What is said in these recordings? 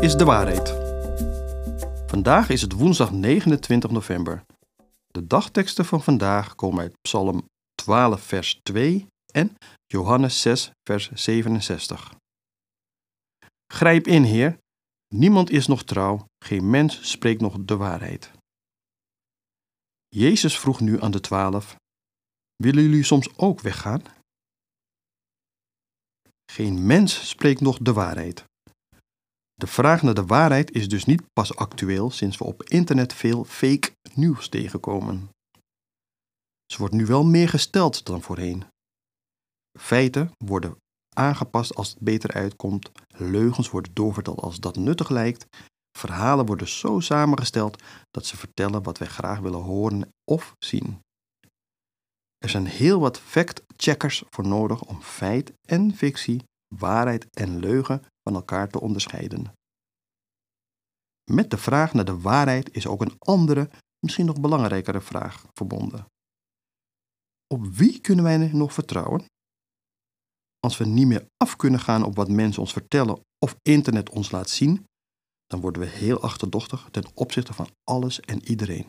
Is de waarheid? Vandaag is het woensdag 29 november. De dagteksten van vandaag komen uit Psalm 12, vers 2 en Johannes 6, vers 67. Grijp in, Heer. Niemand is nog trouw, geen mens spreekt nog de waarheid. Jezus vroeg nu aan de twaalf: Willen jullie soms ook weggaan? Geen mens spreekt nog de waarheid. De vraag naar de waarheid is dus niet pas actueel sinds we op internet veel fake nieuws tegenkomen. Ze wordt nu wel meer gesteld dan voorheen. Feiten worden aangepast als het beter uitkomt, leugens worden doorverteld als dat nuttig lijkt, verhalen worden zo samengesteld dat ze vertellen wat wij graag willen horen of zien. Er zijn heel wat fact-checkers voor nodig om feit en fictie, waarheid en leugen van elkaar te onderscheiden. Met de vraag naar de waarheid is ook een andere, misschien nog belangrijkere vraag verbonden. Op wie kunnen wij nog vertrouwen? Als we niet meer af kunnen gaan op wat mensen ons vertellen of internet ons laat zien, dan worden we heel achterdochtig ten opzichte van alles en iedereen.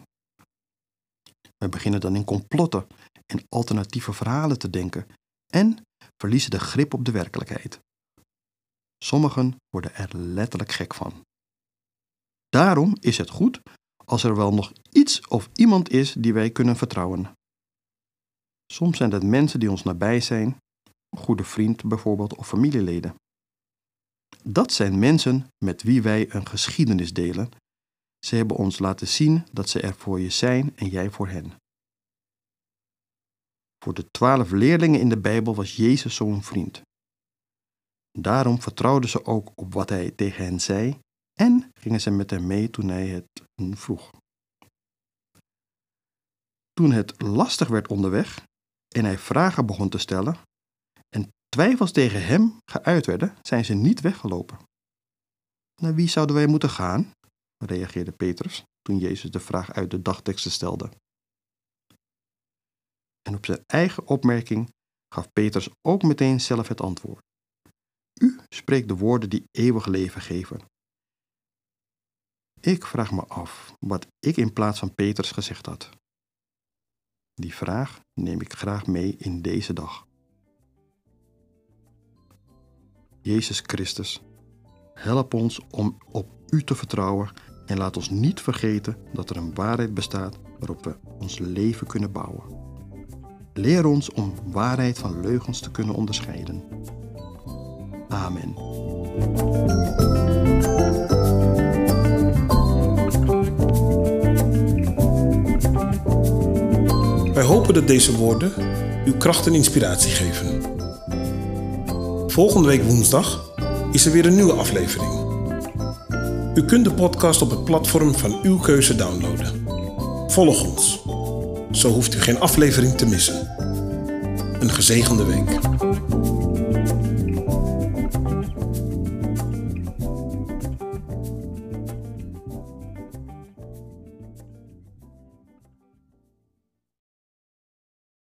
We beginnen dan in complotten en alternatieve verhalen te denken en verliezen de grip op de werkelijkheid. Sommigen worden er letterlijk gek van. Daarom is het goed als er wel nog iets of iemand is die wij kunnen vertrouwen. Soms zijn het mensen die ons nabij zijn, een goede vriend bijvoorbeeld of familieleden. Dat zijn mensen met wie wij een geschiedenis delen. Ze hebben ons laten zien dat ze er voor je zijn en jij voor hen. Voor de twaalf leerlingen in de Bijbel was Jezus zo'n vriend. Daarom vertrouwden ze ook op wat hij tegen hen zei en gingen ze met hem mee toen hij het vroeg. Toen het lastig werd onderweg en hij vragen begon te stellen en twijfels tegen hem geuit werden, zijn ze niet weggelopen. Naar wie zouden wij moeten gaan? reageerde Petrus toen Jezus de vraag uit de dagteksten stelde. En op zijn eigen opmerking gaf Petrus ook meteen zelf het antwoord. U spreekt de woorden die eeuwig leven geven. Ik vraag me af wat ik in plaats van Petrus gezegd had. Die vraag neem ik graag mee in deze dag. Jezus Christus, help ons om op U te vertrouwen en laat ons niet vergeten dat er een waarheid bestaat waarop we ons leven kunnen bouwen. Leer ons om waarheid van leugens te kunnen onderscheiden. Amen. Wij hopen dat deze woorden uw kracht en inspiratie geven. Volgende week woensdag is er weer een nieuwe aflevering. U kunt de podcast op het platform van uw keuze downloaden. Volg ons. Zo hoeft u geen aflevering te missen. Een gezegende week.